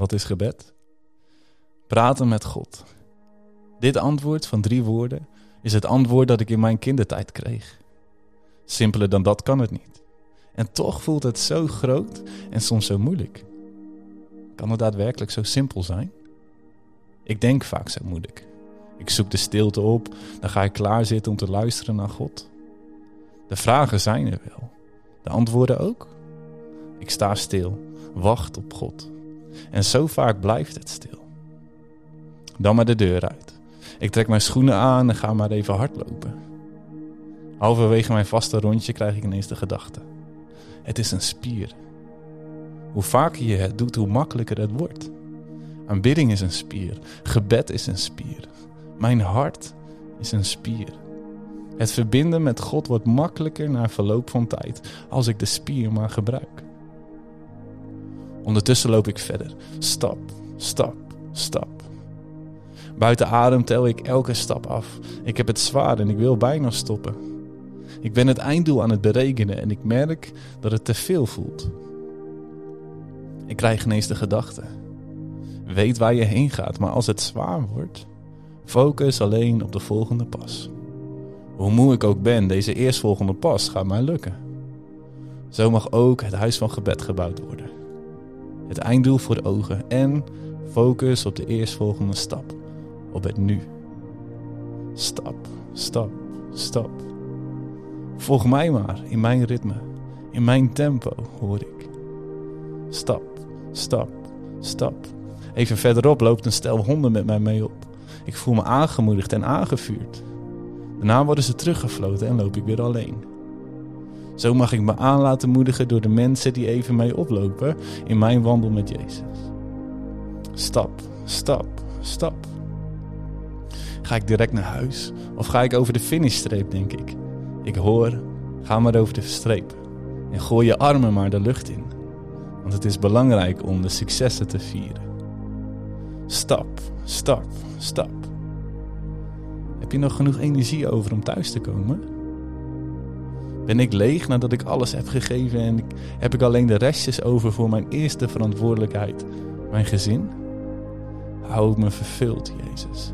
Wat is gebed? Praten met God. Dit antwoord van drie woorden is het antwoord dat ik in mijn kindertijd kreeg. Simpeler dan dat kan het niet. En toch voelt het zo groot en soms zo moeilijk. Kan het daadwerkelijk zo simpel zijn? Ik denk vaak zo moeilijk. Ik zoek de stilte op, dan ga ik klaarzitten om te luisteren naar God. De vragen zijn er wel, de antwoorden ook. Ik sta stil, wacht op God. En zo vaak blijft het stil. Dan maar de deur uit. Ik trek mijn schoenen aan en ga maar even hardlopen. Halverwege mijn vaste rondje krijg ik ineens de gedachte. Het is een spier. Hoe vaker je het doet, hoe makkelijker het wordt. Aanbidding is een spier. Gebed is een spier. Mijn hart is een spier. Het verbinden met God wordt makkelijker na verloop van tijd als ik de spier maar gebruik. Ondertussen loop ik verder, stap, stap, stap. Buiten adem tel ik elke stap af. Ik heb het zwaar en ik wil bijna stoppen. Ik ben het einddoel aan het berekenen en ik merk dat het te veel voelt. Ik krijg ineens de gedachte: weet waar je heen gaat, maar als het zwaar wordt, focus alleen op de volgende pas. Hoe moe ik ook ben, deze eerstvolgende pas gaat mij lukken. Zo mag ook het huis van gebed gebouwd worden. Het einddoel voor de ogen en focus op de eerstvolgende stap, op het nu. Stap, stap, stap. Volg mij maar in mijn ritme, in mijn tempo, hoor ik. Stap, stap, stap. Even verderop loopt een stel honden met mij mee op. Ik voel me aangemoedigd en aangevuurd. Daarna worden ze teruggefloten en loop ik weer alleen. Zo mag ik me aan laten moedigen door de mensen die even mee oplopen in mijn wandel met Jezus. Stap, stap, stap. Ga ik direct naar huis of ga ik over de finishstreep, denk ik? Ik hoor, ga maar over de streep en gooi je armen maar de lucht in. Want het is belangrijk om de successen te vieren. Stap, stap, stap. Heb je nog genoeg energie over om thuis te komen? Ben ik leeg nadat ik alles heb gegeven en heb ik alleen de restjes over voor mijn eerste verantwoordelijkheid, mijn gezin? Hou me vervuld, Jezus.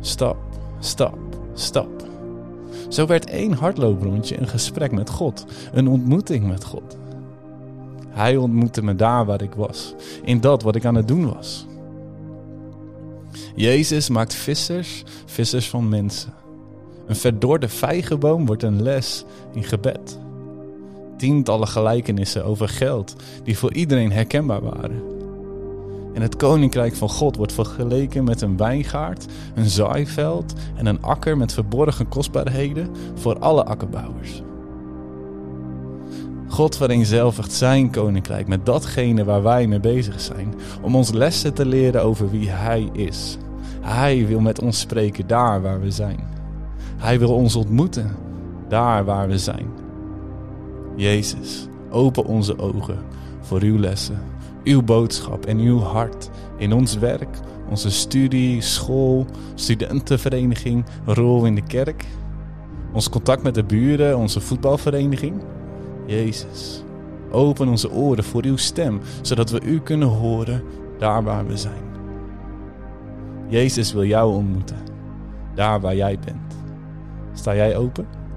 Stap, stap, stap. Zo werd één hardlooprondje een gesprek met God, een ontmoeting met God. Hij ontmoette me daar waar ik was, in dat wat ik aan het doen was. Jezus maakt vissers, vissers van mensen. Een verdorde vijgenboom wordt een les in gebed. Tientallen gelijkenissen over geld die voor iedereen herkenbaar waren. En het koninkrijk van God wordt vergeleken met een wijngaard, een zaaiveld en een akker met verborgen kostbaarheden voor alle akkerbouwers. God vereenzelvigt zijn koninkrijk met datgene waar wij mee bezig zijn, om ons lessen te leren over wie Hij is. Hij wil met ons spreken daar waar we zijn. Hij wil ons ontmoeten daar waar we zijn. Jezus, open onze ogen voor uw lessen, uw boodschap en uw hart in ons werk, onze studie, school, studentenvereniging, rol in de kerk, ons contact met de buren, onze voetbalvereniging. Jezus, open onze oren voor uw stem, zodat we u kunnen horen daar waar we zijn. Jezus wil jou ontmoeten, daar waar jij bent. Sta jij open?